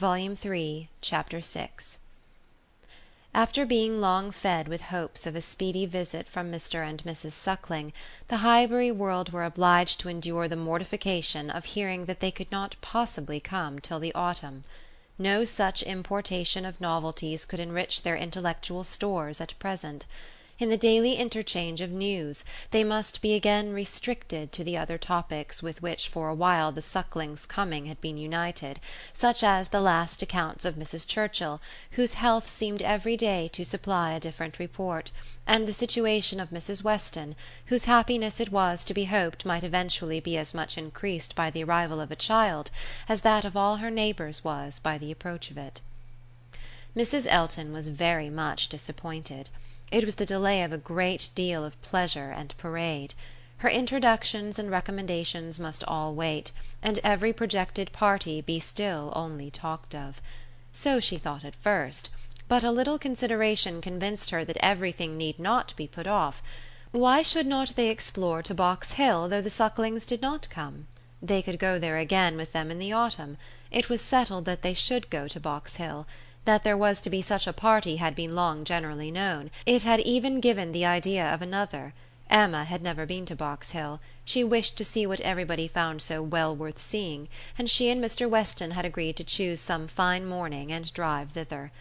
Volume Three, Chapter VI After being long fed with hopes of a speedy visit from Mr and Mrs Suckling, the Highbury world were obliged to endure the mortification of hearing that they could not possibly come till the autumn. No such importation of novelties could enrich their intellectual stores at present. In the daily interchange of news they must be again restricted to the other topics with which for a while the Sucklings' coming had been united, such as the last accounts of Mrs Churchill, whose health seemed every day to supply a different report, and the situation of Mrs Weston, whose happiness it was to be hoped might eventually be as much increased by the arrival of a child as that of all her neighbours was by the approach of it. Mrs Elton was very much disappointed. It was the delay of a great deal of pleasure and parade. Her introductions and recommendations must all wait, and every projected party be still only talked of. So she thought at first; but a little consideration convinced her that everything need not be put off. Why should not they explore to Box Hill though the Sucklings did not come? They could go there again with them in the autumn. It was settled that they should go to Box Hill. That there was to be such a party had been long generally known; it had even given the idea of another. Emma had never been to Box Hill; she wished to see what everybody found so well worth seeing, and she and Mr Weston had agreed to choose some fine morning and drive thither.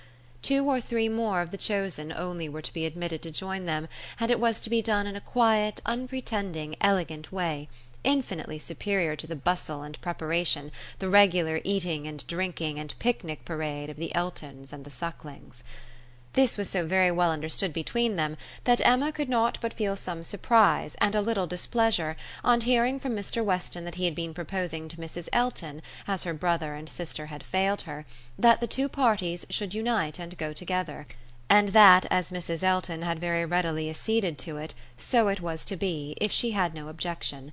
Two or three more of the chosen only were to be admitted to join them, and it was to be done in a quiet unpretending elegant way infinitely superior to the bustle and preparation, the regular eating and drinking and picnic parade of the Eltons and the Sucklings. This was so very well understood between them that Emma could not but feel some surprise and a little displeasure on hearing from Mr Weston that he had been proposing to Mrs Elton, as her brother and sister had failed her, that the two parties should unite and go together and that as Mrs Elton had very readily acceded to it so it was to be, if she had no objection.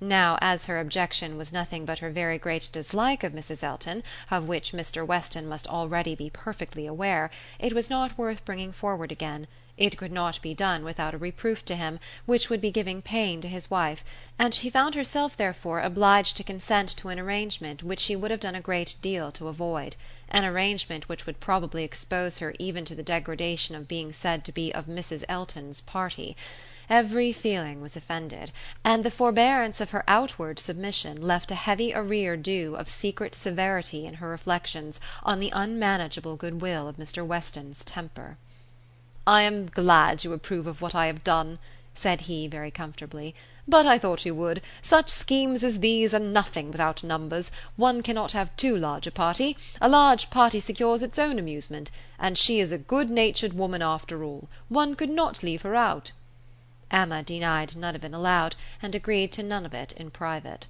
Now as her objection was nothing but her very great dislike of Mrs Elton, of which Mr Weston must already be perfectly aware, it was not worth bringing forward again; it could not be done without a reproof to him, which would be giving pain to his wife, and she found herself therefore obliged to consent to an arrangement which she would have done a great deal to avoid an arrangement which would probably expose her even to the degradation of being said to be of Mrs Elton's party. Every feeling was offended, and the forbearance of her outward submission left a heavy arrear due of secret severity in her reflections on the unmanageable good will of Mr Weston's temper. "I am glad you approve of what I have done," said he very comfortably. "But I thought you would. Such schemes as these are nothing without numbers; one cannot have too large a party; a large party secures its own amusement; and she is a good natured woman after all; one could not leave her out. Emma denied none of it aloud, and agreed to none of it in private.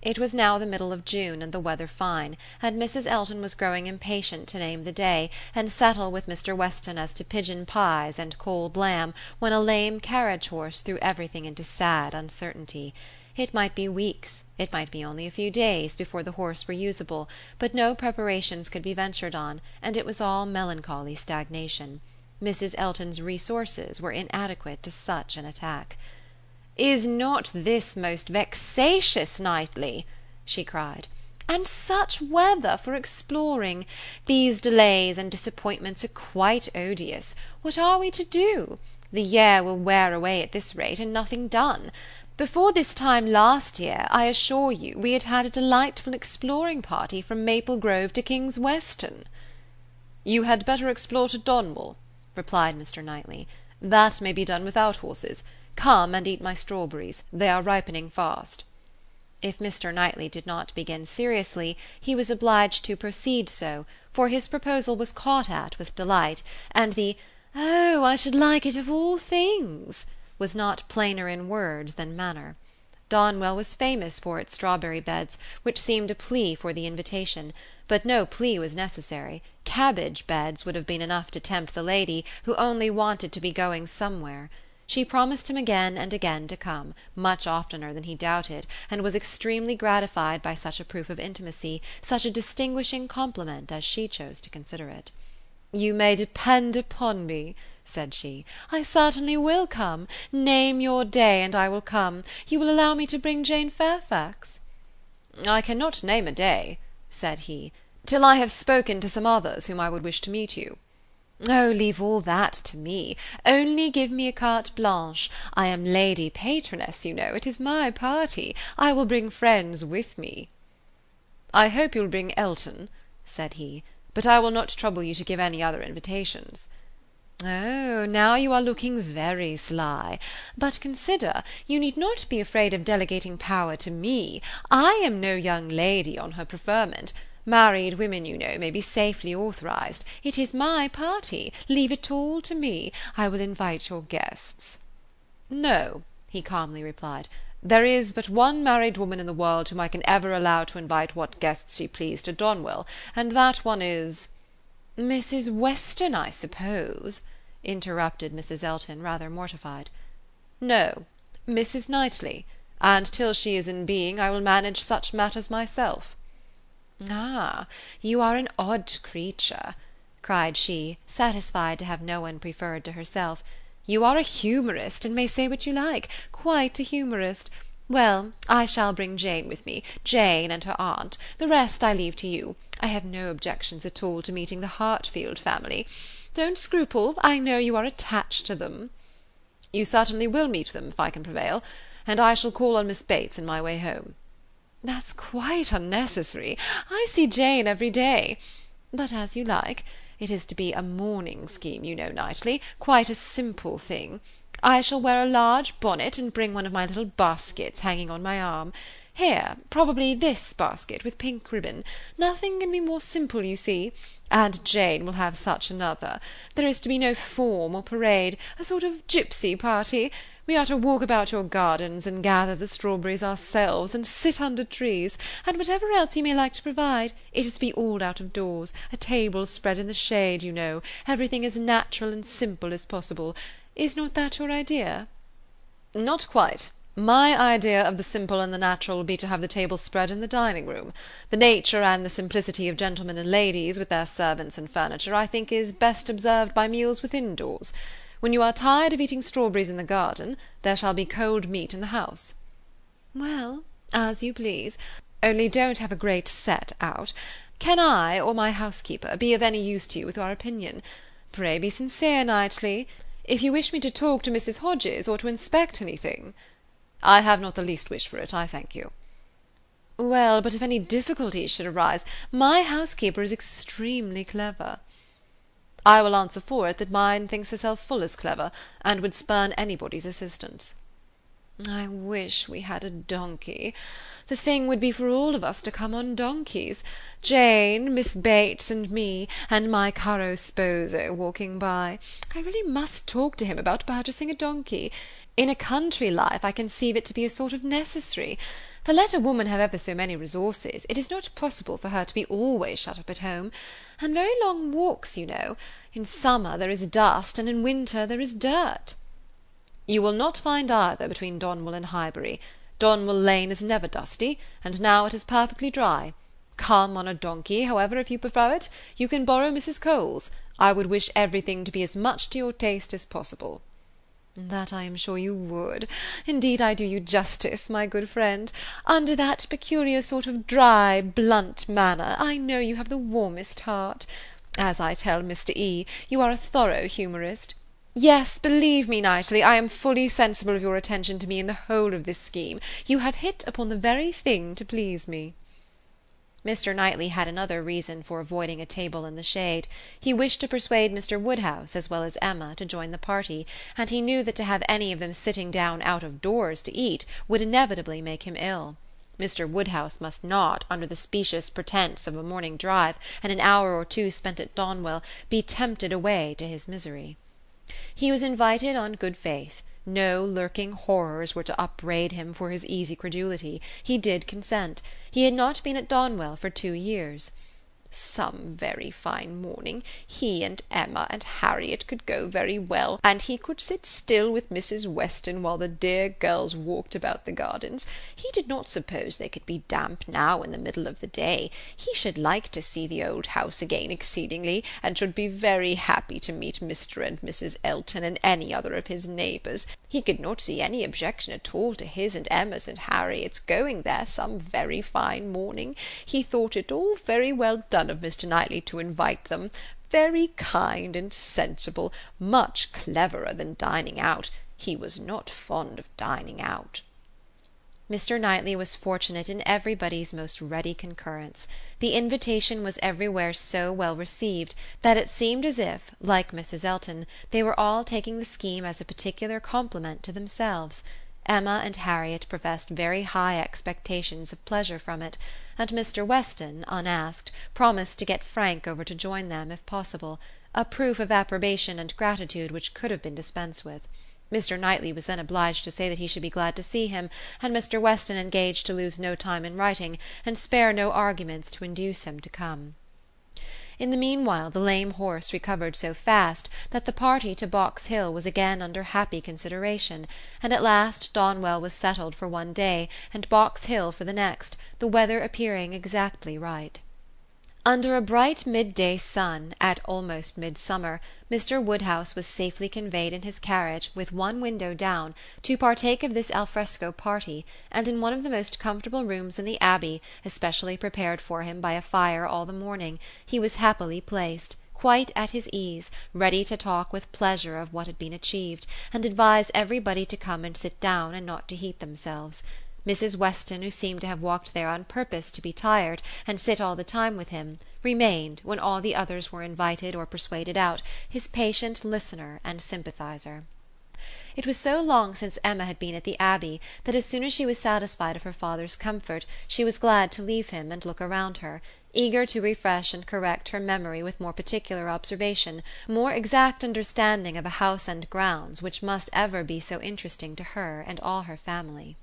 It was now the middle of June, and the weather fine, and Mrs Elton was growing impatient to name the day, and settle with Mr Weston as to pigeon pies and cold lamb, when a lame carriage horse threw everything into sad uncertainty. It might be weeks, it might be only a few days, before the horse were usable, but no preparations could be ventured on, and it was all melancholy stagnation. Mrs Elton's resources were inadequate to such an attack. "Is not this most vexatious, Knightley?" she cried. "And such weather for exploring! These delays and disappointments are quite odious. What are we to do? The year will wear away at this rate, and nothing done. Before this time last year, I assure you, we had had a delightful exploring party from Maple Grove to King's Weston." "You had better explore to Donwell replied Mr. Knightley. "That may be done without horses. Come and eat my strawberries; they are ripening fast." If Mr. Knightley did not begin seriously, he was obliged to proceed so, for his proposal was caught at with delight, and the "Oh, I should like it of all things!" was not plainer in words than manner. Donwell was famous for its strawberry beds, which seemed a plea for the invitation; but no plea was necessary; cabbage beds would have been enough to tempt the lady, who only wanted to be going somewhere. She promised him again and again to come, much oftener than he doubted, and was extremely gratified by such a proof of intimacy, such a distinguishing compliment as she chose to consider it. "You may depend upon me," said she, "I certainly will come. Name your day, and I will come. You will allow me to bring Jane Fairfax?" "I cannot name a day," said he, "Till I have spoken to some others whom I would wish to meet you." "Oh, leave all that to me. Only give me a carte blanche. I am Lady Patroness, you know. It is my party. I will bring friends with me." "I hope you'll bring Elton," said he, "but I will not trouble you to give any other invitations." "Oh, now you are looking very sly. But consider, you need not be afraid of delegating power to me. I am no young lady on her preferment. Married women, you know, may be safely authorized. It is my party. Leave it all to me. I will invite your guests." "No," he calmly replied. "There is but one married woman in the world whom I can ever allow to invite what guests she please to Donwell, and that one is "Mrs. Weston, I suppose?" Interrupted Mrs. Elton, rather mortified. "No, Mrs. Knightley; and till she is in being I will manage such matters myself." "Ah, you are an odd creature," cried she, satisfied to have no one preferred to herself. "You are a humourist, and may say what you like quite a humourist. Well, I shall bring Jane with me Jane and her aunt. The rest I leave to you. I have no objections at all to meeting the Hartfield family. Don't scruple, I know you are attached to them." "You certainly will meet them, if I can prevail; and I shall call on Miss Bates in my way home." "That's quite unnecessary. I see Jane every day. But as you like. It is to be a morning scheme, you know, Knightley, quite a simple thing. I shall wear a large bonnet and bring one of my little baskets hanging on my arm. Here, probably this basket with pink ribbon. Nothing can be more simple, you see and Jane will have such another. There is to be no form or parade, a sort of gipsy party. We are to walk about your gardens and gather the strawberries ourselves and sit under trees, and whatever else you may like to provide, it is to be all out of doors, a table spread in the shade, you know, everything as natural and simple as possible. Is not that your idea?" "Not quite. My idea of the simple and the natural will be to have the table spread in the dining room. The nature and the simplicity of gentlemen and ladies, with their servants and furniture, I think is best observed by meals within doors. When you are tired of eating strawberries in the garden, there shall be cold meat in the house." "Well, as you please. Only don't have a great set out. Can I, or my housekeeper, be of any use to you with your opinion? Pray be sincere, Knightley. If you wish me to talk to Mrs. Hodges, or to inspect anything I have not the least wish for it, I thank you." "Well, but if any difficulties should arise, my housekeeper is extremely clever." "I will answer for it that mine thinks herself full as clever, and would spurn anybody's assistance." "I wish we had a donkey. The thing would be for all of us to come on donkeys Jane, Miss Bates and me, and my caro sposo walking by. I really must talk to him about purchasing a donkey. In a country life I conceive it to be a sort of necessary; for let a woman have ever so many resources, it is not possible for her to be always shut up at home; and very long walks, you know; in summer there is dust, and in winter there is dirt." "You will not find either between Donwell and Highbury. Donwell Lane is never dusty, and now it is perfectly dry. Come on a donkey, however, if you prefer it; you can borrow Mrs. Cole's. I would wish everything to be as much to your taste as possible." "That I am sure you would. Indeed I do you justice, my good friend. Under that peculiar sort of dry, blunt manner, I know you have the warmest heart. As I tell Mr. E., you are a thorough humourist. Yes, believe me, Knightley, I am fully sensible of your attention to me in the whole of this scheme. You have hit upon the very thing to please me. Mr. Knightley had another reason for avoiding a table in the shade. He wished to persuade Mr. Woodhouse, as well as Emma, to join the party, and he knew that to have any of them sitting down out of doors to eat would inevitably make him ill. Mr. Woodhouse must not, under the specious pretence of a morning drive and an hour or two spent at Donwell, be tempted away to his misery. He was invited on good faith. No lurking horrors were to upbraid him for his easy credulity. He did consent. He had not been at Donwell for two years. Some very fine morning he and Emma and Harriet could go very well, and he could sit still with Mrs. Weston while the dear girls walked about the gardens. He did not suppose they could be damp now in the middle of the day. He should like to see the old house again exceedingly, and should be very happy to meet Mr. and Mrs. Elton and any other of his neighbours. He could not see any objection at all to his and Emma's and Harriet's going there some very fine morning. He thought it all very well done of Mr. Knightley to invite them, very kind and sensible, much cleverer than dining out. He was not fond of dining out. Mr. Knightley was fortunate in everybody's most ready concurrence. The invitation was everywhere so well received that it seemed as if, like Mrs. Elton, they were all taking the scheme as a particular compliment to themselves. Emma and Harriet professed very high expectations of pleasure from it, and Mr. Weston, unasked, promised to get Frank over to join them, if possible; a proof of approbation and gratitude which could have been dispensed with. Mr. Knightley was then obliged to say that he should be glad to see him, and Mr. Weston engaged to lose no time in writing, and spare no arguments to induce him to come. In the meanwhile the lame horse recovered so fast that the party to Box Hill was again under happy consideration, and at last Donwell was settled for one day and Box Hill for the next, the weather appearing exactly right. Under a bright midday sun, at almost midsummer, Mr. Woodhouse was safely conveyed in his carriage, with one window down, to partake of this alfresco party, and in one of the most comfortable rooms in the Abbey, especially prepared for him by a fire all the morning, he was happily placed, quite at his ease, ready to talk with pleasure of what had been achieved, and advise everybody to come and sit down and not to heat themselves. Mrs. Weston, who seemed to have walked there on purpose to be tired, and sit all the time with him, remained, when all the others were invited or persuaded out, his patient listener and sympathizer. It was so long since Emma had been at the Abbey that as soon as she was satisfied of her father's comfort she was glad to leave him and look around her, eager to refresh and correct her memory with more particular observation, more exact understanding of a house and grounds which must ever be so interesting to her and all her family.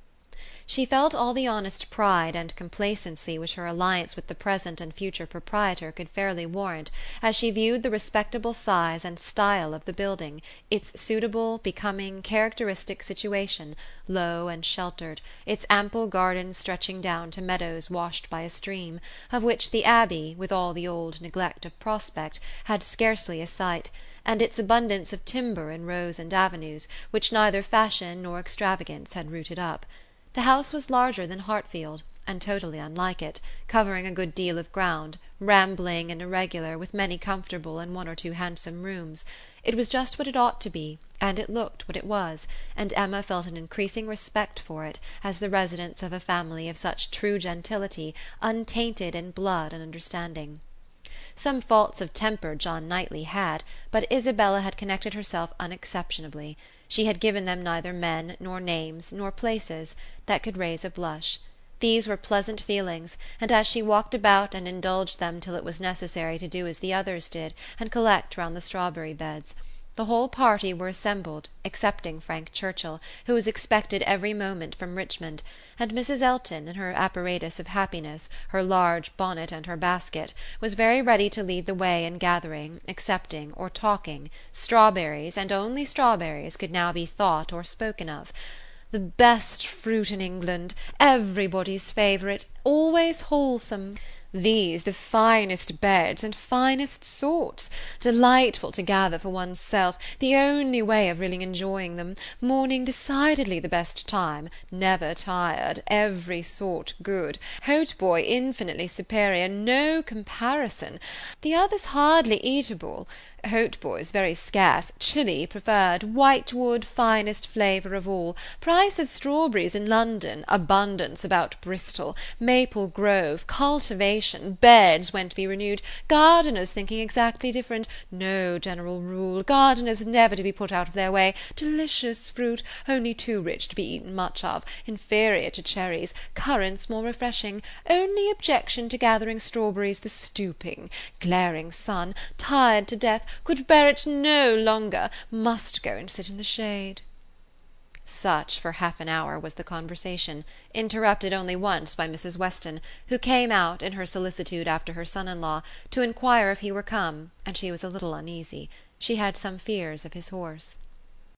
She felt all the honest pride and complacency which her alliance with the present and future proprietor could fairly warrant as she viewed the respectable size and style of the building, its suitable, becoming, characteristic situation, low and sheltered, its ample gardens stretching down to meadows washed by a stream, of which the Abbey, with all the old neglect of prospect, had scarcely a sight, and its abundance of timber in rows and avenues, which neither fashion nor extravagance had rooted up. The house was larger than Hartfield, and totally unlike it, covering a good deal of ground, rambling and irregular, with many comfortable and one or two handsome rooms. It was just what it ought to be, and it looked what it was, and Emma felt an increasing respect for it as the residence of a family of such true gentility, untainted in blood and understanding. Some faults of temper John Knightley had, but Isabella had connected herself unexceptionably. She had given them neither men, nor names, nor places, that could raise a blush. These were pleasant feelings, and as she walked about and indulged them till it was necessary to do as the others did, and collect round the strawberry beds. The whole party were assembled, excepting Frank Churchill, who was expected every moment from Richmond, and Mrs. Elton, in her apparatus of happiness, her large bonnet and her basket, was very ready to lead the way in gathering, accepting, or talking; strawberries, and only strawberries, could now be thought or spoken of. "The best fruit in England, everybody's favourite, always wholesome. These the finest beds and finest sorts; delightful to gather for one's self, the only way of really enjoying them; morning decidedly the best time; never tired; every sort good; hautboy infinitely superior, no comparison; the others hardly eatable. Hautboys very scarce, Chili preferred, Whitewood finest flavour of all, price of strawberries in London, abundance about Bristol, Maple Grove, cultivation, beds when to be renewed, gardeners thinking exactly different, no general rule, gardeners never to be put out of their way, delicious fruit, only too rich to be eaten much of, inferior to cherries, currants more refreshing, only objection to gathering strawberries the stooping, glaring sun, tired to death could bear it no longer, must go and sit in the shade. Such, for half an hour, was the conversation, interrupted only once by Mrs. Weston, who came out, in her solicitude after her son in law, to inquire if he were come, and she was a little uneasy; she had some fears of his horse.